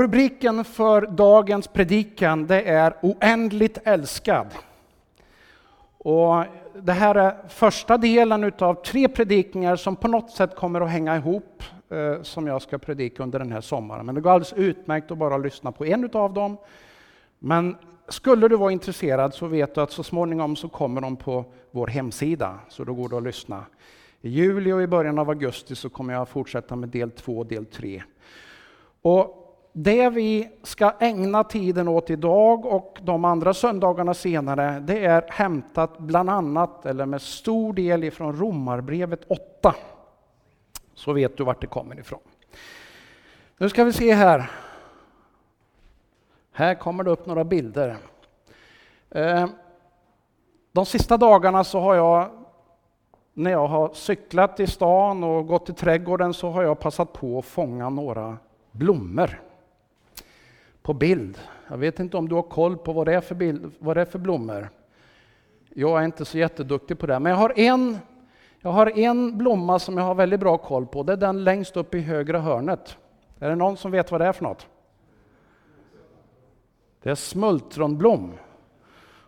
Rubriken för dagens predikan det är Oändligt älskad. Och det här är första delen av tre predikningar som på något sätt kommer att hänga ihop eh, som jag ska predika under den här sommaren. Men det går alldeles utmärkt att bara lyssna på en av dem. Men skulle du vara intresserad så vet du att så småningom så kommer de på vår hemsida, så då går det att lyssna. I juli och i början av augusti så kommer jag fortsätta med del två och del tre. Och det vi ska ägna tiden åt idag och de andra söndagarna senare, det är hämtat bland annat, eller med stor del ifrån Romarbrevet 8. Så vet du vart det kommer ifrån. Nu ska vi se här. Här kommer det upp några bilder. Eh, de sista dagarna så har jag, när jag har cyklat i stan och gått till trädgården, så har jag passat på att fånga några blommor på bild. Jag vet inte om du har koll på vad det är för, bild, vad det är för blommor. Jag är inte så jätteduktig på det, men jag har, en, jag har en blomma som jag har väldigt bra koll på. Det är den längst upp i högra hörnet. Är det någon som vet vad det är för något? Det är smultronblom.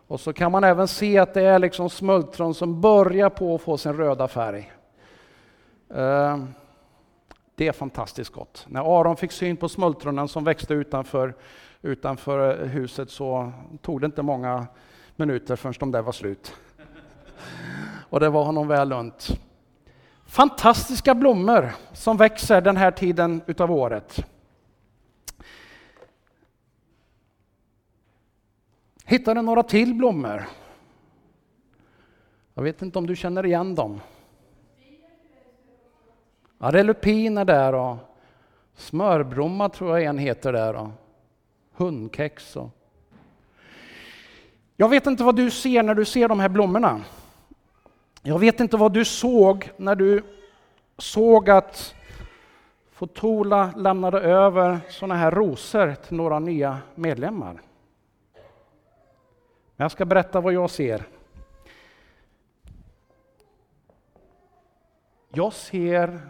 Och så kan man även se att det är liksom smultron som börjar på att få sin röda färg. Uh, det är fantastiskt gott. När Aron fick syn på smultronen som växte utanför, utanför eh, huset så tog det inte många minuter förrän de där var slut. Och det var honom väl unt. Fantastiska blommor som växer den här tiden utav året. Hittade några till blommor. Jag vet inte om du känner igen dem. Ja, det är lupiner där och smörblomma tror jag en heter där och hundkex. Och... Jag vet inte vad du ser när du ser de här blommorna. Jag vet inte vad du såg när du såg att Fotola lämnade över sådana här rosor till några nya medlemmar. Men jag ska berätta vad jag ser. Jag ser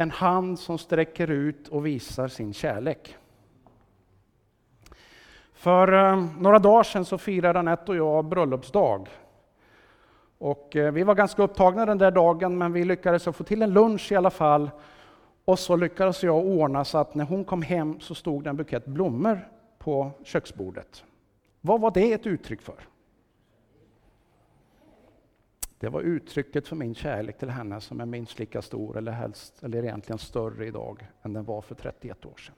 en hand som sträcker ut och visar sin kärlek. För eh, några dagar sedan så firade Anette och jag bröllopsdag. Och eh, vi var ganska upptagna den där dagen, men vi lyckades få till en lunch i alla fall. Och så lyckades jag ordna så att när hon kom hem så stod det en bukett blommor på köksbordet. Vad var det ett uttryck för? Det var uttrycket för min kärlek till henne som är minst lika stor, eller helst, eller egentligen större idag, än den var för 31 år sedan.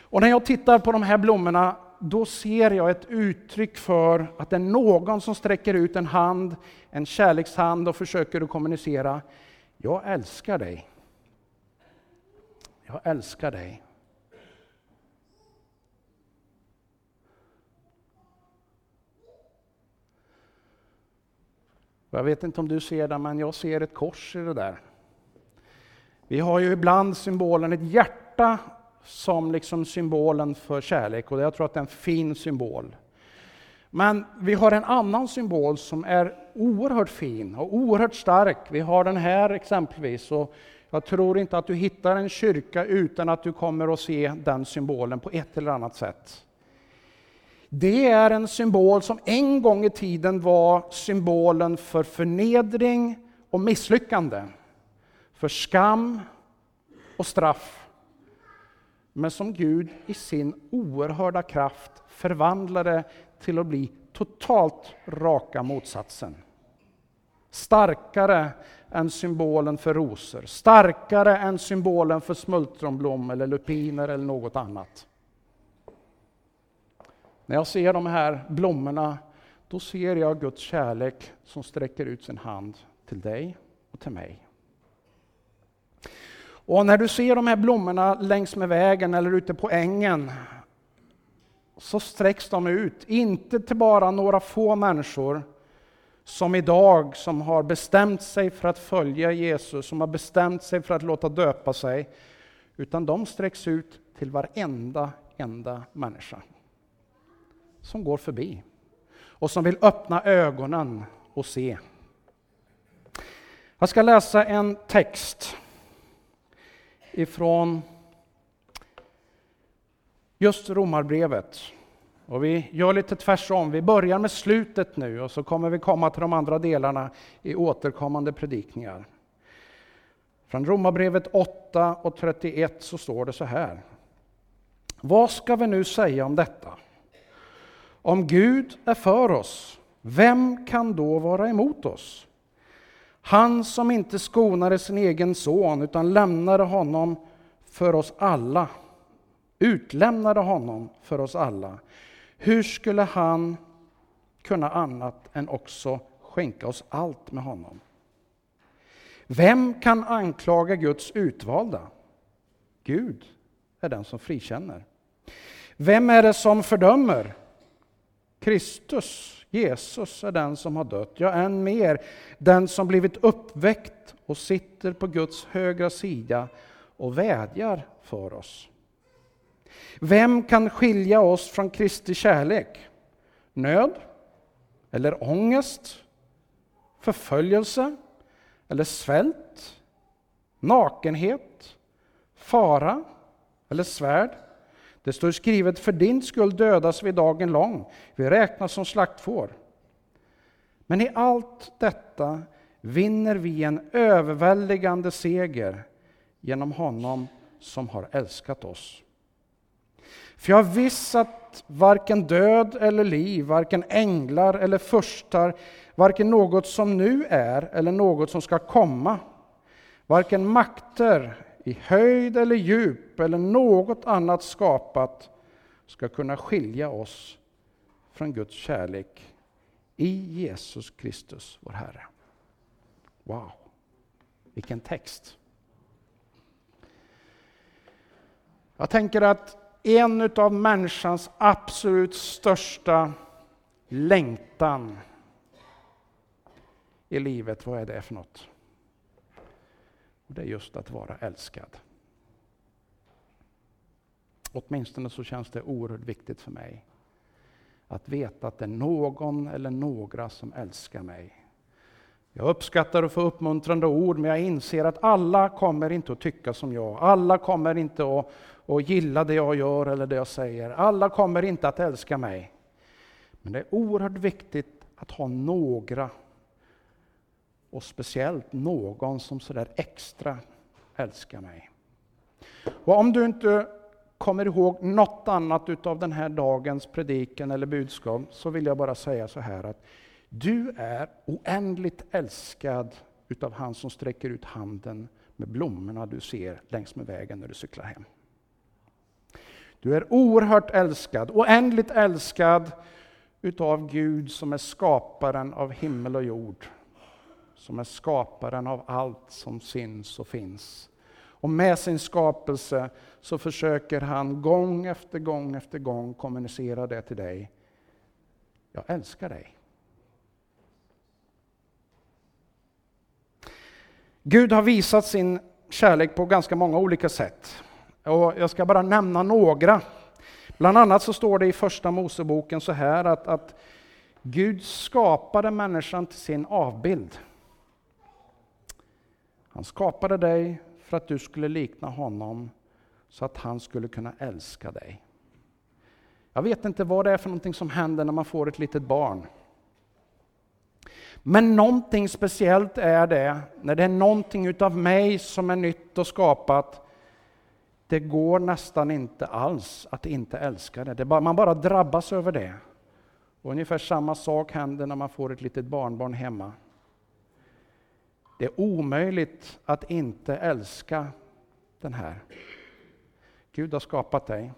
Och när jag tittar på de här blommorna, då ser jag ett uttryck för att det är någon som sträcker ut en hand, en kärlekshand och försöker att kommunicera. Jag älskar dig. Jag älskar dig. Jag vet inte om du ser det, men jag ser ett kors i det där. Vi har ju ibland symbolen ett hjärta som liksom symbolen för kärlek och jag tror att det är en fin symbol. Men vi har en annan symbol som är oerhört fin och oerhört stark. Vi har den här exempelvis. Och jag tror inte att du hittar en kyrka utan att du kommer att se den symbolen på ett eller annat sätt. Det är en symbol som en gång i tiden var symbolen för förnedring och misslyckande. För skam och straff. Men som Gud i sin oerhörda kraft förvandlade till att bli totalt raka motsatsen. Starkare än symbolen för rosor, starkare än symbolen för smultronblom eller lupiner eller något annat. När jag ser de här blommorna, då ser jag Guds kärlek som sträcker ut sin hand till dig och till mig. Och när du ser de här blommorna längs med vägen eller ute på ängen, så sträcks de ut, inte till bara några få människor, som idag som har bestämt sig för att följa Jesus, som har bestämt sig för att låta döpa sig, utan de sträcks ut till varenda enda människa som går förbi och som vill öppna ögonen och se. Jag ska läsa en text ifrån just Romarbrevet. Och vi gör lite tvärsom. Vi börjar med slutet nu och så kommer vi komma till de andra delarna i återkommande predikningar. Från Romarbrevet 8 och 31 så står det så här. Vad ska vi nu säga om detta? Om Gud är för oss, vem kan då vara emot oss? Han som inte skonade sin egen son utan lämnade honom för oss alla, utlämnade honom för oss alla. Hur skulle han kunna annat än också skänka oss allt med honom? Vem kan anklaga Guds utvalda? Gud är den som frikänner. Vem är det som fördömer? Kristus, Jesus, är den som har dött, ja, än mer, den som blivit uppväckt och sitter på Guds högra sida och vädjar för oss. Vem kan skilja oss från Kristi kärlek? Nöd? Eller ångest? Förföljelse? Eller svält? Nakenhet? Fara? Eller svärd? Det står skrivet, för din skull dödas vi dagen lång, vi räknas som slaktfår. Men i allt detta vinner vi en överväldigande seger genom honom som har älskat oss. För jag visst att varken död eller liv, varken änglar eller förstar, varken något som nu är eller något som ska komma, varken makter i höjd eller djup eller något annat skapat ska kunna skilja oss från Guds kärlek i Jesus Kristus, vår Herre. Wow, vilken text! Jag tänker att en av människans absolut största längtan i livet, vad är det för något? Och det är just att vara älskad. Åtminstone så känns det oerhört viktigt för mig att veta att det är någon eller några som älskar mig. Jag uppskattar att få uppmuntrande ord, men jag inser att alla kommer inte att tycka som jag. Alla kommer inte att, att gilla det jag gör eller det jag säger. Alla kommer inte att älska mig. Men det är oerhört viktigt att ha några och speciellt någon som sådär extra älskar mig. Och om du inte kommer ihåg något annat utav den här dagens predikan eller budskap så vill jag bara säga så här att du är oändligt älskad utav han som sträcker ut handen med blommorna du ser längs med vägen när du cyklar hem. Du är oerhört älskad, oändligt älskad utav Gud som är skaparen av himmel och jord som är skaparen av allt som syns och finns. Och med sin skapelse så försöker han gång efter gång efter gång kommunicera det till dig. Jag älskar dig. Gud har visat sin kärlek på ganska många olika sätt. Och jag ska bara nämna några. Bland annat så står det i första Moseboken så här att, att Gud skapade människan till sin avbild. Han skapade dig för att du skulle likna honom, så att han skulle kunna älska dig. Jag vet inte vad det är för någonting som händer när man får ett litet barn. Men någonting speciellt är det, när det är någonting utav mig som är nytt och skapat. Det går nästan inte alls att inte älska det. det bara, man bara drabbas över det. Och ungefär samma sak händer när man får ett litet barnbarn hemma. Det är omöjligt att inte älska den här. Gud har skapat dig.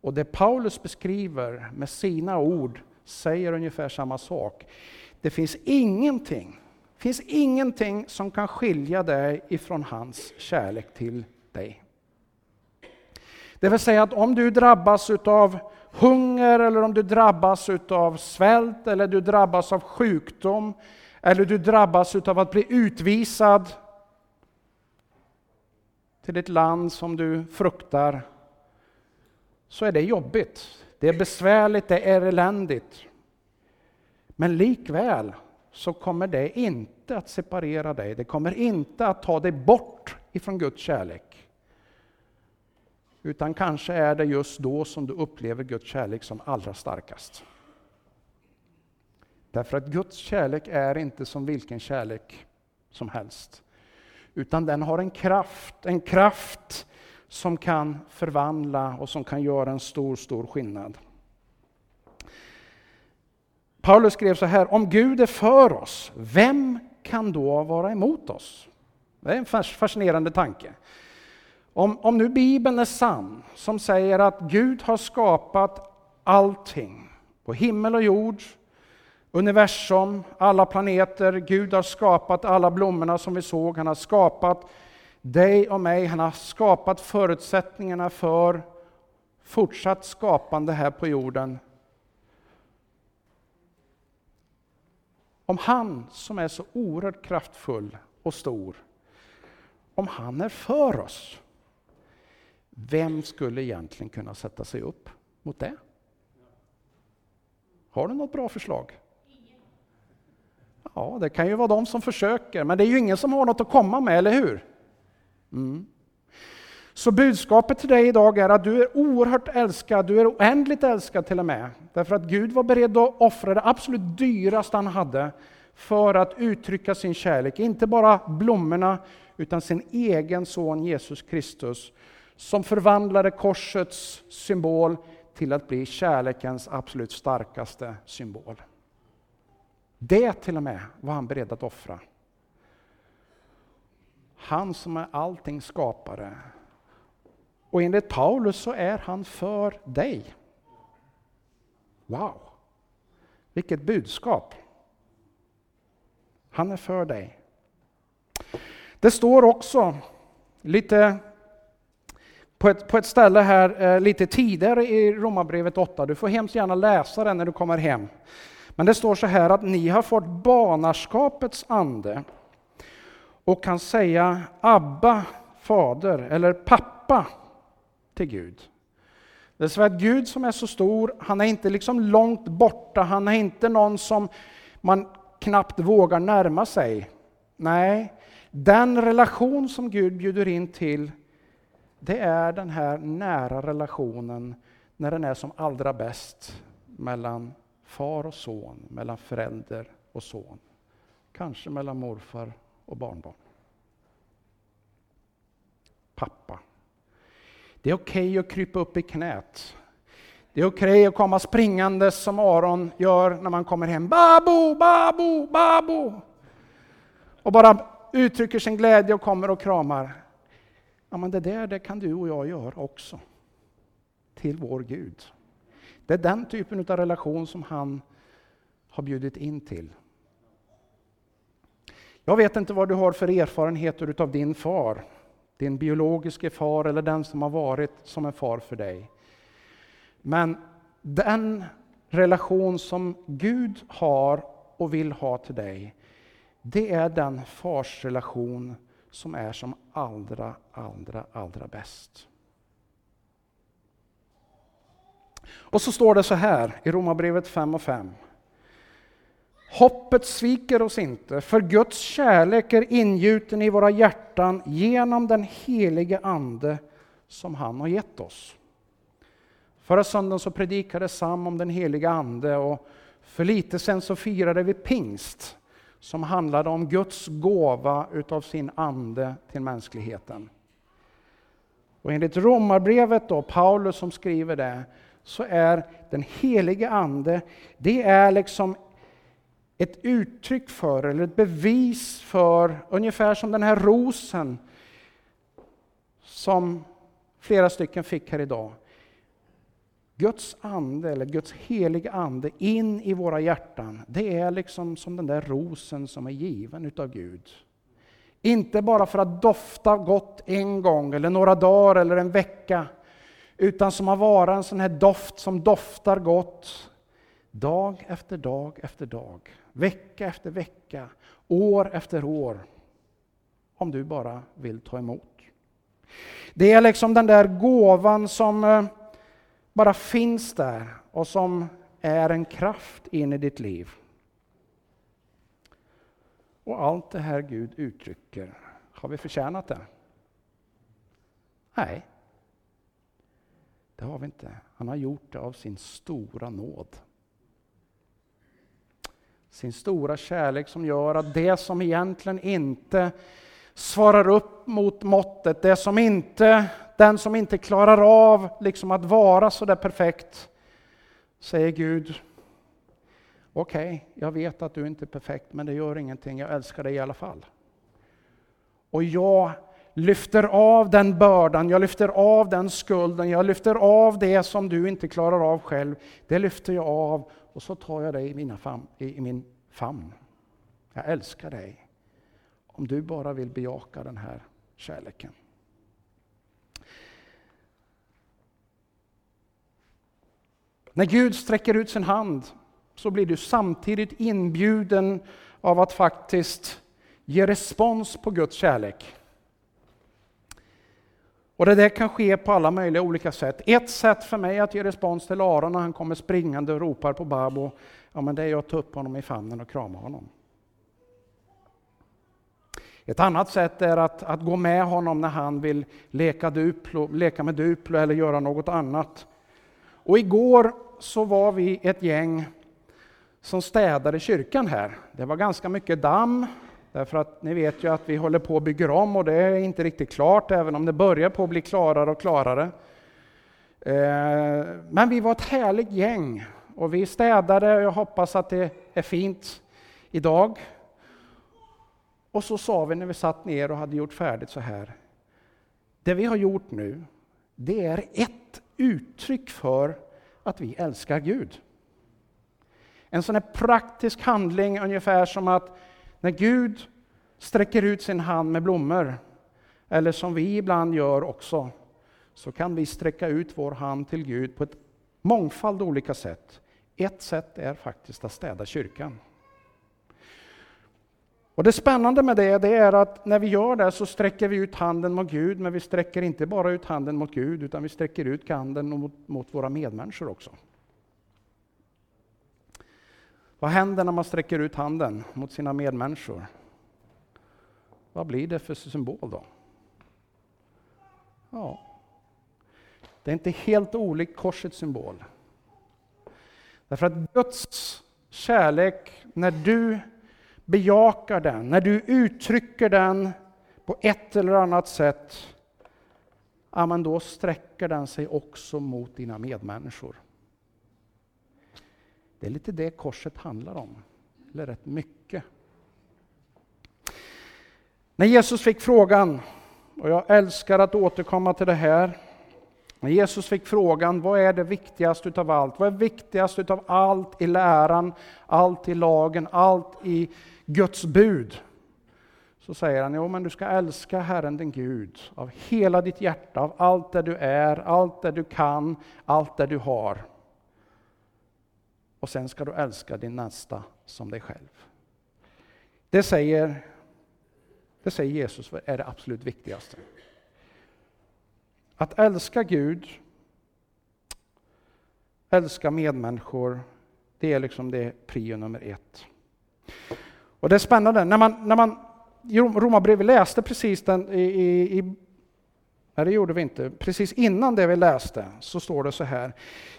Och det Paulus beskriver med sina ord säger ungefär samma sak. Det finns ingenting, finns ingenting som kan skilja dig ifrån hans kärlek till dig. Det vill säga att om du drabbas utav hunger eller om du drabbas av svält eller du drabbas av sjukdom eller du drabbas av att bli utvisad till ett land som du fruktar, så är det jobbigt. Det är besvärligt, det är eländigt. Men likväl så kommer det inte att separera dig, det kommer inte att ta dig bort ifrån Guds kärlek. Utan kanske är det just då som du upplever Guds kärlek som allra starkast. Därför att Guds kärlek är inte som vilken kärlek som helst. Utan den har en kraft, en kraft som kan förvandla och som kan göra en stor, stor skillnad. Paulus skrev så här, om Gud är för oss, vem kan då vara emot oss? Det är en fascinerande tanke. Om, om nu Bibeln är sann, som säger att Gud har skapat allting, på himmel och jord, universum, alla planeter, Gud har skapat alla blommorna som vi såg, han har skapat dig och mig, han har skapat förutsättningarna för fortsatt skapande här på jorden. Om han som är så oerhört kraftfull och stor, om han är för oss, vem skulle egentligen kunna sätta sig upp mot det? Har du något bra förslag? Ja, det kan ju vara de som försöker, men det är ju ingen som har något att komma med, eller hur? Mm. Så budskapet till dig idag är att du är oerhört älskad, du är oändligt älskad till och med. Därför att Gud var beredd att offra det absolut dyraste han hade för att uttrycka sin kärlek. Inte bara blommorna, utan sin egen son Jesus Kristus som förvandlade korsets symbol till att bli kärlekens absolut starkaste symbol. Det till och med var han beredd att offra. Han som är allting skapare. Och enligt Paulus så är han för dig. Wow! Vilket budskap! Han är för dig. Det står också lite på ett, på ett ställe här eh, lite tidigare i Romarbrevet 8, du får hemskt gärna läsa den när du kommer hem. Men det står så här att ni har fått barnaskapets ande och kan säga Abba, Fader, eller pappa till Gud. Det är så att Gud som är så stor, han är inte liksom långt borta, han är inte någon som man knappt vågar närma sig. Nej, den relation som Gud bjuder in till, det är den här nära relationen när den är som allra bäst mellan far och son, mellan förälder och son. Kanske mellan morfar och barnbarn. Pappa. Det är okej okay att krypa upp i knät. Det är okej okay att komma springande som Aron gör när man kommer hem. Babo, babo, babo! Och bara uttrycker sin glädje och kommer och kramar. Ja, men det där det kan du och jag göra också. Till vår Gud. Det är den typen av relation som han har bjudit in till. Jag vet inte vad du har för erfarenheter av din far, din biologiske far eller den som har varit som en far för dig. Men den relation som Gud har och vill ha till dig, det är den farsrelation som är som allra, allra, allra bäst. Och så står det så här i Romarbrevet 5 och 5. Hoppet sviker oss inte, för Guds kärlek är ingjuten i våra hjärtan genom den helige Ande som han har gett oss. Förra söndagen så predikade Sam om den heliga Ande och för lite sen så firade vi pingst som handlade om Guds gåva utav sin ande till mänskligheten. Och enligt Romarbrevet då, Paulus som skriver det, så är den helige Ande, det är liksom ett uttryck för, eller ett bevis för, ungefär som den här rosen som flera stycken fick här idag. Guds ande, eller Guds heliga ande, in i våra hjärtan, det är liksom som den där rosen som är given utav Gud. Inte bara för att dofta gott en gång, eller några dagar eller en vecka, utan som att vara en sån här doft som doftar gott dag efter dag efter dag, vecka efter vecka, år efter år. Om du bara vill ta emot. Det är liksom den där gåvan som eh, bara finns där och som är en kraft in i ditt liv. Och allt det här Gud uttrycker, har vi förtjänat det? Nej. Det har vi inte. Han har gjort det av sin stora nåd. Sin stora kärlek som gör att det som egentligen inte svarar upp mot måttet, det som inte, den som inte klarar av liksom att vara så där perfekt, säger Gud, okej, okay, jag vet att du inte är perfekt, men det gör ingenting, jag älskar dig i alla fall. Och jag lyfter av den bördan, jag lyfter av den skulden, jag lyfter av det som du inte klarar av själv. Det lyfter jag av och så tar jag dig i, mina fam, i, i min famn. Jag älskar dig. Om du bara vill bejaka den här kärleken. När Gud sträcker ut sin hand så blir du samtidigt inbjuden av att faktiskt ge respons på Guds kärlek. Och det där kan ske på alla möjliga olika sätt. Ett sätt för mig att ge respons till Aron när han kommer springande och ropar på Babo, ja men det är att ta upp honom i famnen och krama honom. Ett annat sätt är att, att gå med honom när han vill leka, duplo, leka med Duplo eller göra något annat. Och igår så var vi ett gäng som städade kyrkan här. Det var ganska mycket damm, Därför att ni vet ju att vi håller på att bygga om och det är inte riktigt klart, även om det börjar på att bli klarare och klarare. Eh, men vi var ett härligt gäng och vi städade och jag hoppas att det är fint idag. Och så sa vi när vi satt ner och hade gjort färdigt så här. Det vi har gjort nu, det är ett uttryck för att vi älskar Gud. En sån här praktisk handling ungefär som att när Gud sträcker ut sin hand med blommor, eller som vi ibland gör också, så kan vi sträcka ut vår hand till Gud på ett mångfald olika sätt. Ett sätt är faktiskt att städa kyrkan. Och Det spännande med det, det är att när vi gör det så sträcker vi ut handen mot Gud, men vi sträcker inte bara ut handen mot Gud, utan vi sträcker ut handen mot, mot våra medmänniskor också. Vad händer när man sträcker ut handen mot sina medmänniskor? Vad blir det för symbol då? Ja, det är inte helt olikt korsets symbol. Därför att Guds kärlek, när du bejakar den, när du uttrycker den på ett eller annat sätt, ja, men då sträcker den sig också mot dina medmänniskor. Det är lite det korset handlar om, eller rätt mycket. När Jesus fick frågan, och jag älskar att återkomma till det här, när Jesus fick frågan, vad är det viktigaste utav allt? Vad är viktigast utav allt i läran, allt i lagen, allt i Guds bud? Så säger han, jo men du ska älska Herren din Gud av hela ditt hjärta, av allt det du är, allt det du kan, allt det du har. Och sen ska du älska din nästa som dig själv. Det säger, det säger Jesus är det absolut viktigaste. Att älska Gud, älska medmänniskor, det är liksom det prio nummer ett. Och det är spännande, när man, när man i Romarbrevet läste precis den i, i, i Nej, det gjorde vi inte. Precis innan det vi läste så står det så här.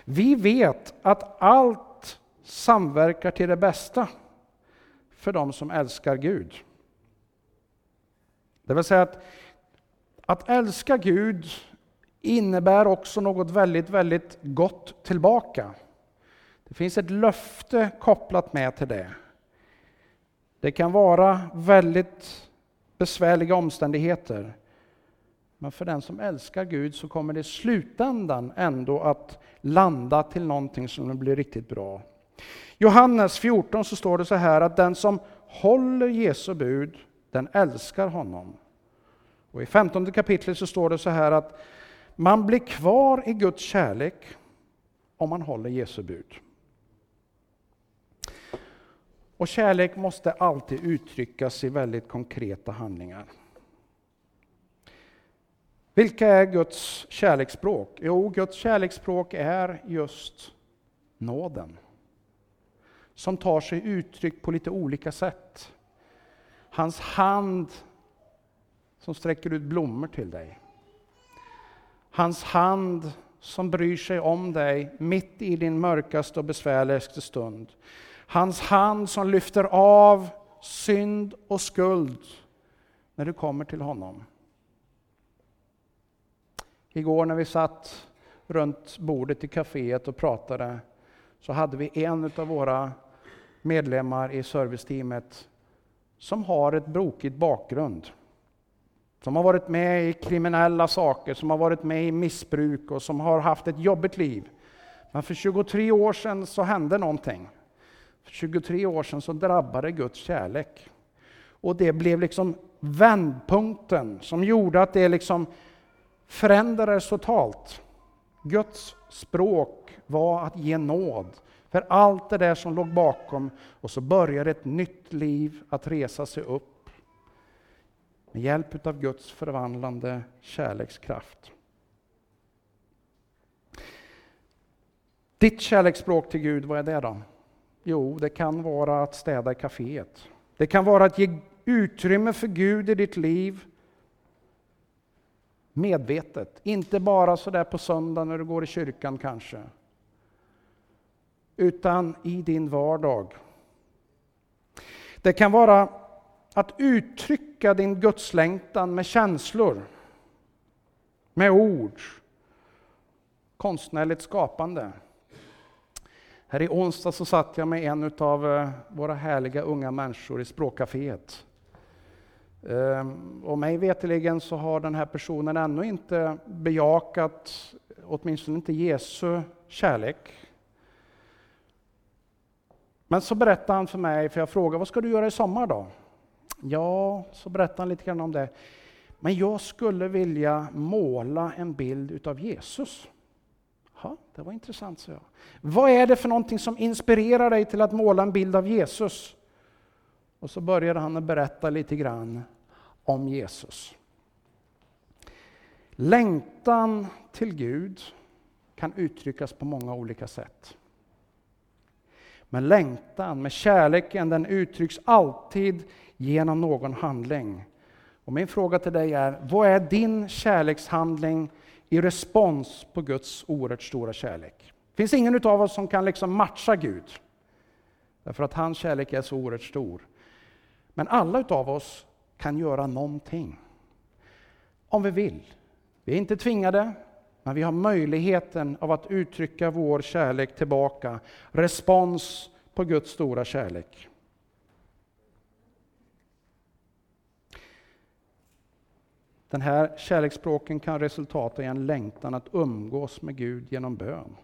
Vi vet att allt samverkar till det bästa för de som älskar Gud. Det vill säga att, att älska Gud innebär också något väldigt, väldigt gott tillbaka. Det finns ett löfte kopplat med till det. Det kan vara väldigt besvärliga omständigheter. Men för den som älskar Gud så kommer det i slutändan ändå att landa till någonting som blir riktigt bra. Johannes 14 så står det så här att den som håller Jesu bud, den älskar honom. Och I 15 kapitlet så står det så här att man blir kvar i Guds kärlek om man håller Jesu bud. Och kärlek måste alltid uttryckas i väldigt konkreta handlingar. Vilka är Guds kärleksspråk? Jo, Guds kärleksspråk är just nåden som tar sig uttryck på lite olika sätt. Hans hand som sträcker ut blommor till dig. Hans hand som bryr sig om dig mitt i din mörkaste och besvärligaste stund. Hans hand som lyfter av synd och skuld när du kommer till honom. Igår när vi satt runt bordet i kaféet och pratade så hade vi en av våra medlemmar i serviceteamet som har ett brokigt bakgrund. Som har varit med i kriminella saker, som har varit med i missbruk och som har haft ett jobbigt liv. Men för 23 år sedan så hände någonting. För 23 år sedan så drabbade Guds kärlek. Och det blev liksom vändpunkten som gjorde att det liksom förändrades totalt. Guds språk var att ge nåd för allt det där som låg bakom och så började ett nytt liv att resa sig upp med hjälp av Guds förvandlande kärlekskraft. Ditt kärleksspråk till Gud, vad är det då? Jo, det kan vara att städa i kaféet. Det kan vara att ge utrymme för Gud i ditt liv medvetet. Inte bara så där på söndag när du går i kyrkan kanske. Utan i din vardag. Det kan vara att uttrycka din gudslängtan med känslor, med ord, konstnärligt skapande. Här i onsdag så satt jag med en av eh, våra härliga unga människor i språkcaféet. Ehm, och mig veteligen så har den här personen ännu inte bejakat, åtminstone inte Jesu kärlek. Men så berättade han för mig, för jag frågade vad ska du göra i sommar då? Ja, så berättade han lite grann om det. Men jag skulle vilja måla en bild utav Jesus. Ja, det var intressant, sa jag. Vad är det för någonting som inspirerar dig till att måla en bild av Jesus? Och så började han att berätta lite grann om Jesus. Längtan till Gud kan uttryckas på många olika sätt. Men längtan med kärleken den uttrycks alltid genom någon handling. Och min fråga till dig är, vad är din kärlekshandling i respons på Guds oerhört stora kärlek? Det finns ingen av oss som kan liksom matcha Gud. Därför att hans kärlek är så oerhört stor. Men alla av oss kan göra någonting. Om vi vill. Vi är inte tvingade, men vi har möjligheten av att uttrycka vår kärlek tillbaka. Respons på Guds stora kärlek. Den här kärleksspråken kan resultera i en längtan att umgås med Gud genom bön.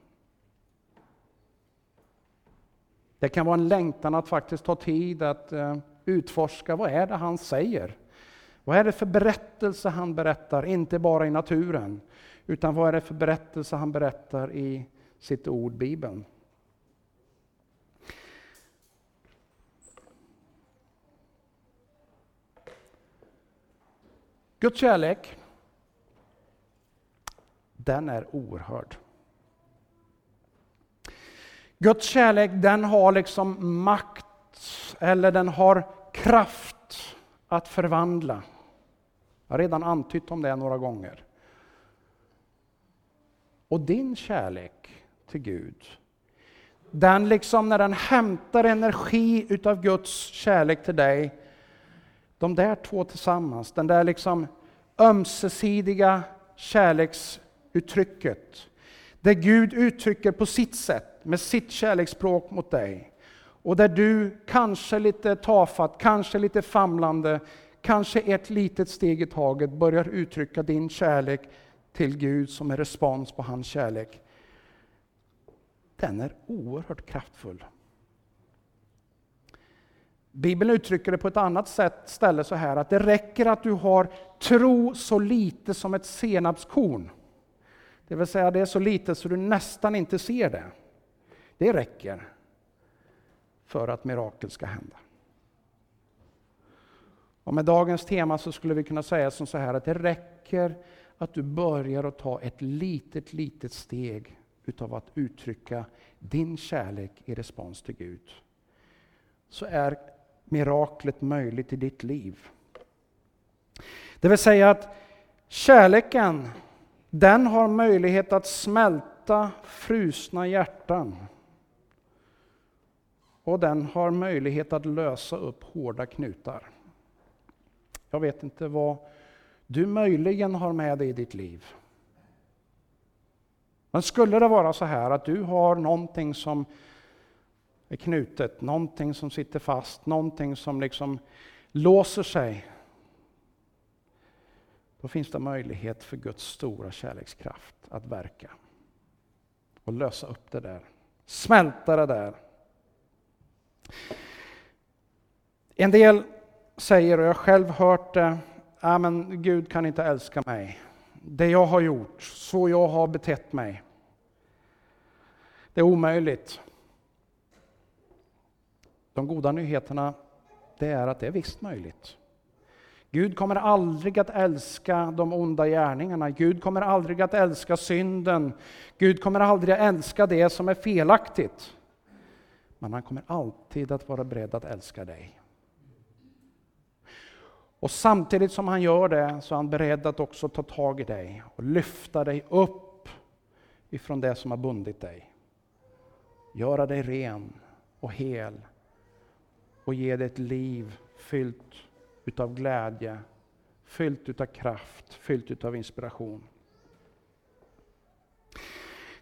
Det kan vara en längtan att faktiskt ta tid att eh, utforska vad är det han säger. Vad är det för berättelse han berättar, inte bara i naturen, utan vad är det för berättelse han berättar i sitt ord, Bibeln. Guds kärlek, den är oerhörd. Guds kärlek den har liksom makt, eller den har kraft att förvandla. Jag har redan antytt om det några gånger. Och din kärlek till Gud, den liksom när den hämtar energi utav Guds kärlek till dig, de där två tillsammans, den där liksom ömsesidiga kärleksuttrycket, där Gud uttrycker på sitt sätt, med sitt kärleksspråk mot dig, och där du kanske lite tafatt, kanske lite famlande, kanske ett litet steg i taget börjar uttrycka din kärlek till Gud som en respons på hans kärlek. Den är oerhört kraftfull. Bibeln uttrycker det på ett annat sätt, ställe så här att det räcker att du har tro så lite som ett senapskorn. Det vill säga det är så lite så du nästan inte ser det. Det räcker för att mirakel ska hända. Och med dagens tema så skulle vi kunna säga som så här att det räcker att du börjar att ta ett litet, litet steg utav att uttrycka din kärlek i respons till Gud. Så är miraklet möjligt i ditt liv. Det vill säga att kärleken Den har möjlighet att smälta frusna hjärtan. Och den har möjlighet att lösa upp hårda knutar. Jag vet inte vad du möjligen har med dig i ditt liv. Men skulle det vara så här att du har någonting som är knutet, någonting som sitter fast, någonting som liksom låser sig. Då finns det möjlighet för Guds stora kärlekskraft att verka. Och lösa upp det där. Smälta det där. En del säger, och jag har själv hört det, ja, men Gud kan inte älska mig. Det jag har gjort, så jag har betett mig. Det är omöjligt. De goda nyheterna det är att det är visst möjligt. Gud kommer aldrig att älska de onda gärningarna. Gud kommer aldrig att älska synden. Gud kommer aldrig att älska det som är felaktigt. Men han kommer alltid att vara beredd att älska dig. Och samtidigt som han gör det så är han beredd att också ta tag i dig och lyfta dig upp ifrån det som har bundit dig. Göra dig ren och hel och ge dig ett liv fyllt utav glädje, fyllt utav kraft, fyllt utav inspiration.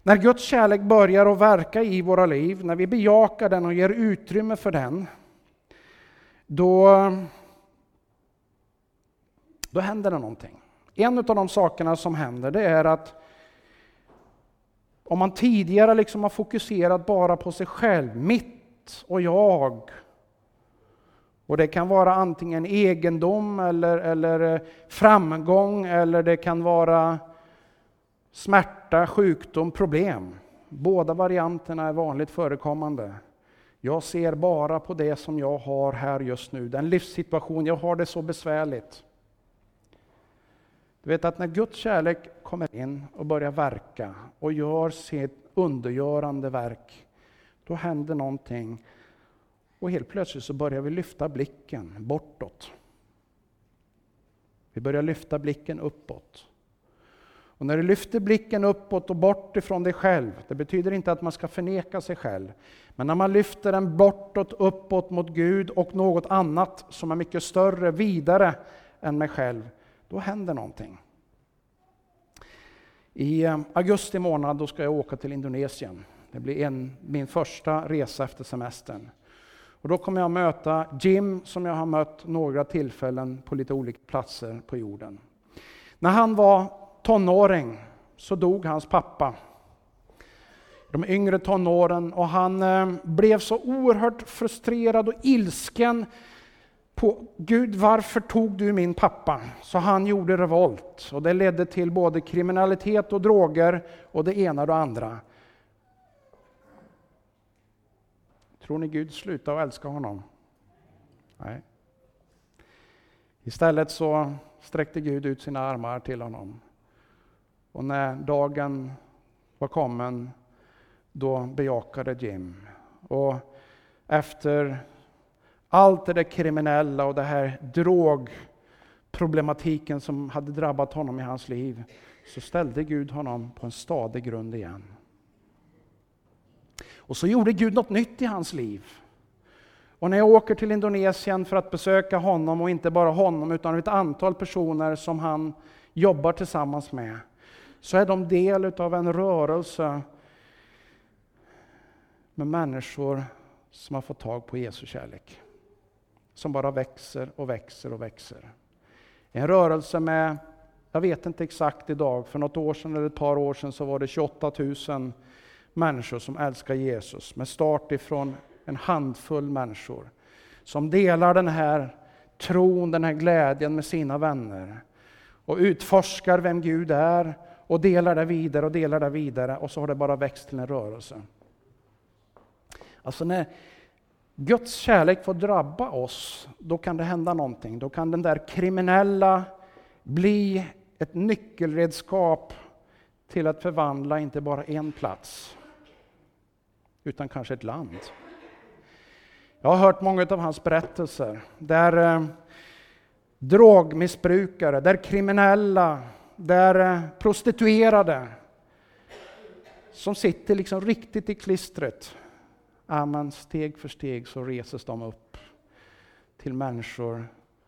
När Guds kärlek börjar att verka i våra liv, när vi bejakar den och ger utrymme för den, då, då händer det någonting. En av de sakerna som händer det är att om man tidigare liksom har fokuserat bara på sig själv, mitt och jag, och det kan vara antingen egendom eller, eller eh, framgång eller det kan vara smärta, sjukdom, problem. Båda varianterna är vanligt förekommande. Jag ser bara på det som jag har här just nu, den livssituation, jag har det så besvärligt. Du vet att när Guds kärlek kommer in och börjar verka och gör sitt undergörande verk, då händer någonting och helt plötsligt så börjar vi lyfta blicken bortåt. Vi börjar lyfta blicken uppåt. Och när du lyfter blicken uppåt och bort ifrån dig själv, det betyder inte att man ska förneka sig själv, men när man lyfter den bortåt, uppåt mot Gud och något annat som är mycket större, vidare än mig själv, då händer någonting. I eh, augusti månad då ska jag åka till Indonesien. Det blir en, min första resa efter semestern. Och då kommer jag möta Jim som jag har mött några tillfällen på lite olika platser på jorden. När han var tonåring så dog hans pappa. De yngre tonåren och han eh, blev så oerhört frustrerad och ilsken på Gud, varför tog du min pappa? Så han gjorde revolt och det ledde till både kriminalitet och droger och det ena och det andra. Tror ni Gud slutade att älska honom? Nej. Istället så sträckte Gud ut sina armar till honom. Och när dagen var kommen, då bejakade Jim. Och efter allt det där kriminella och det här drogproblematiken som hade drabbat honom i hans liv, så ställde Gud honom på en stadig grund igen. Och så gjorde Gud något nytt i hans liv. Och när jag åker till Indonesien för att besöka honom, och inte bara honom, utan ett antal personer som han jobbar tillsammans med, så är de del av en rörelse med människor som har fått tag på Jesu kärlek. Som bara växer och växer och växer. En rörelse med, jag vet inte exakt idag, för något år sedan eller ett par år sedan så var det 28 000 människor som älskar Jesus, med start ifrån en handfull människor som delar den här tron, den här glädjen med sina vänner och utforskar vem Gud är och delar det vidare och delar det vidare och så har det bara växt till en rörelse. Alltså när Guds kärlek får drabba oss, då kan det hända någonting. Då kan den där kriminella bli ett nyckelredskap till att förvandla inte bara en plats, utan kanske ett land. Jag har hört många av hans berättelser där eh, drogmissbrukare, där kriminella, där eh, prostituerade som sitter liksom riktigt i klistret. Amen, steg för steg så reses de upp till människor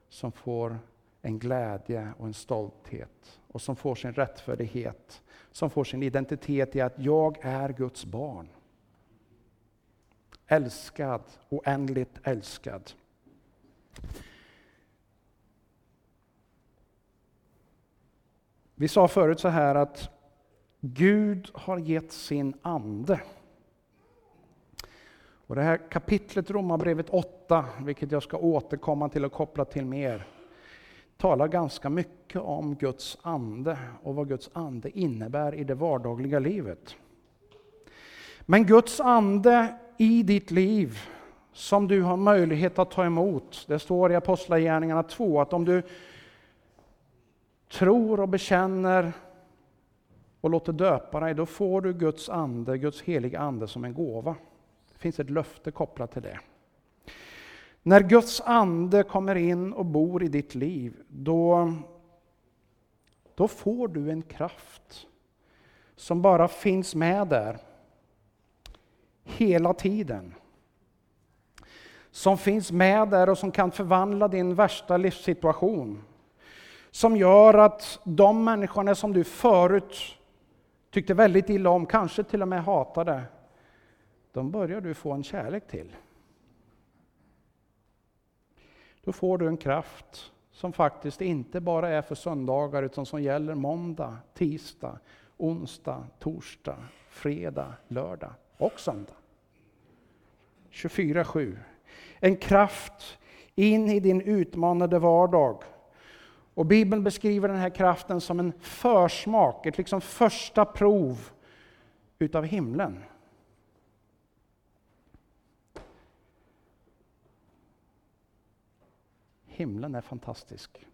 som får en glädje och en stolthet och som får sin rättfärdighet, som får sin identitet i att jag är Guds barn. Älskad, oändligt älskad. Vi sa förut så här att Gud har gett sin ande. Och det här kapitlet Romarbrevet 8, vilket jag ska återkomma till och koppla till mer, talar ganska mycket om Guds ande och vad Guds ande innebär i det vardagliga livet. Men Guds ande i ditt liv som du har möjlighet att ta emot. Det står i Apostlagärningarna 2 att om du tror och bekänner och låter döpa dig, då får du Guds ande, Guds heliga ande som en gåva. Det finns ett löfte kopplat till det. När Guds ande kommer in och bor i ditt liv, då, då får du en kraft som bara finns med där hela tiden. Som finns med där och som kan förvandla din värsta livssituation. Som gör att de människorna som du förut tyckte väldigt illa om, kanske till och med hatade, de börjar du få en kärlek till. Då får du en kraft som faktiskt inte bara är för söndagar utan som gäller måndag, tisdag, onsdag, torsdag, fredag, lördag och söndag. 24-7. En kraft in i din utmanade vardag. Och Bibeln beskriver den här kraften som en försmak, ett liksom första prov utav himlen. Himlen är fantastisk.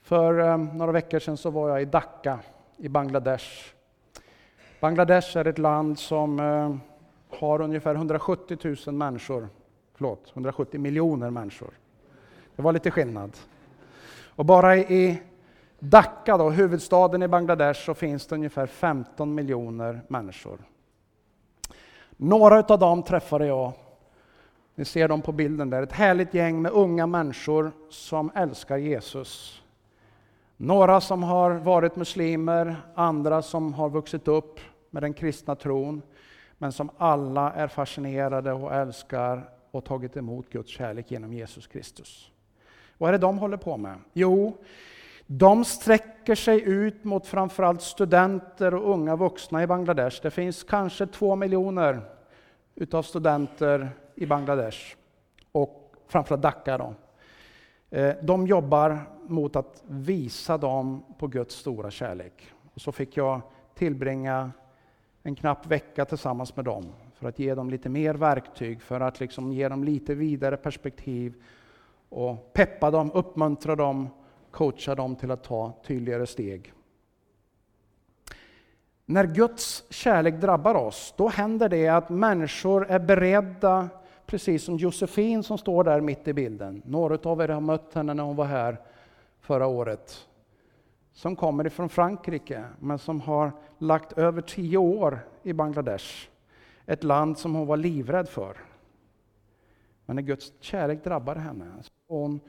För eh, några veckor sedan så var jag i Dhaka i Bangladesh. Bangladesh är ett land som eh, har ungefär 170 000 människor. Förlåt, 170 miljoner människor. Det var lite skillnad. Och bara i Dhaka, då, huvudstaden i Bangladesh, så finns det ungefär 15 miljoner människor. Några av dem träffade jag ni ser dem på bilden där. Ett härligt gäng med unga människor som älskar Jesus. Några som har varit muslimer, andra som har vuxit upp med den kristna tron, men som alla är fascinerade och älskar och tagit emot Guds kärlek genom Jesus Kristus. Vad är det de håller på med? Jo, de sträcker sig ut mot framförallt studenter och unga vuxna i Bangladesh. Det finns kanske två miljoner utav studenter i Bangladesh och framförallt Dhaka. Då. Eh, de jobbar mot att visa dem på Guds stora kärlek. Och så fick jag tillbringa en knapp vecka tillsammans med dem för att ge dem lite mer verktyg, för att liksom ge dem lite vidare perspektiv och peppa dem, uppmuntra dem, coacha dem till att ta tydligare steg. När Guds kärlek drabbar oss, då händer det att människor är beredda precis som Josefin som står där mitt i bilden. Några av er har mött henne när hon var här förra året. Som kommer ifrån Frankrike, men som har lagt över tio år i Bangladesh. Ett land som hon var livrädd för. Men när Guds kärlek drabbar henne, så är hon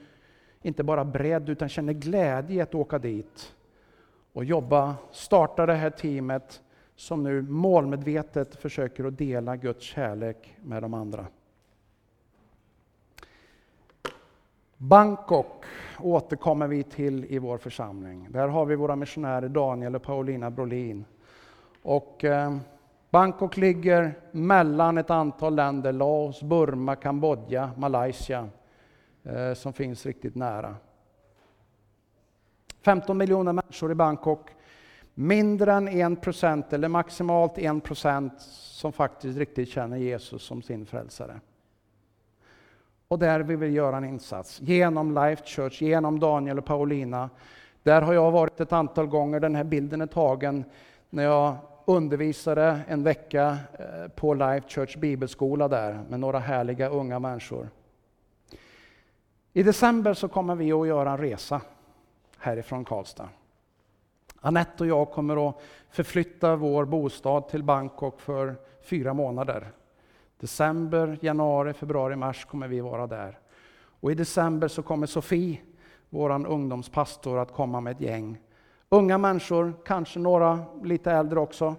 inte bara beredd, utan känner glädje att åka dit och jobba, starta det här teamet som nu målmedvetet försöker att dela Guds kärlek med de andra. Bangkok återkommer vi till i vår församling. Där har vi våra missionärer Daniel och Paulina Brolin. Och eh, Bangkok ligger mellan ett antal länder, Laos, Burma, Kambodja, Malaysia, eh, som finns riktigt nära. 15 miljoner människor i Bangkok. Mindre än 1 procent, eller maximalt 1 procent, som faktiskt riktigt känner Jesus som sin frälsare. Och där vill vi göra en insats genom Life Church, genom Daniel och Paulina. Där har jag varit ett antal gånger. Den här bilden är tagen när jag undervisade en vecka eh, på Life Church bibelskola där med några härliga unga människor. I december så kommer vi att göra en resa härifrån Karlstad. Anette och jag kommer att förflytta vår bostad till Bangkok för fyra månader. December, januari, februari, mars kommer vi vara där. Och i december så kommer Sofie, vår ungdomspastor, att komma med ett gäng unga människor, kanske några lite äldre också,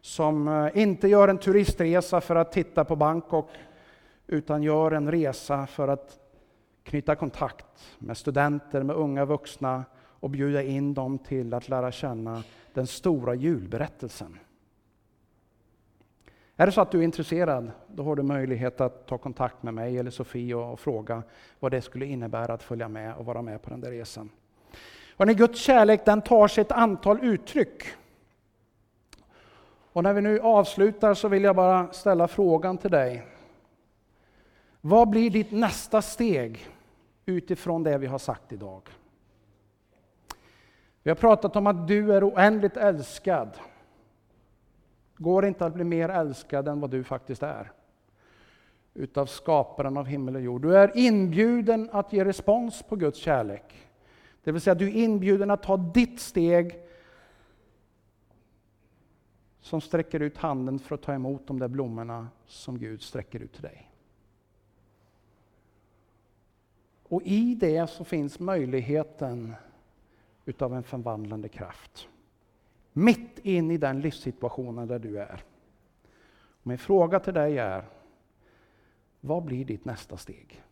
som eh, inte gör en turistresa för att titta på Bangkok, utan gör en resa för att knyta kontakt med studenter, med unga vuxna och bjuda in dem till att lära känna den stora julberättelsen. Är det så att du är intresserad, då har du möjlighet att ta kontakt med mig eller Sofie och fråga vad det skulle innebära att följa med och vara med på den där resan. Och när Guds kärlek den tar sig ett antal uttryck. Och när vi nu avslutar så vill jag bara ställa frågan till dig. Vad blir ditt nästa steg utifrån det vi har sagt idag? Vi har pratat om att du är oändligt älskad. Går inte att bli mer älskad än vad du faktiskt är. Utav skaparen av himmel och jord. Du är inbjuden att ge respons på Guds kärlek. Det vill säga du är inbjuden att ta ditt steg som sträcker ut handen för att ta emot de där blommorna som Gud sträcker ut till dig. Och i det så finns möjligheten utav en förvandlande kraft. Mitt in i den livssituationen där du är. Min fråga till dig är, vad blir ditt nästa steg?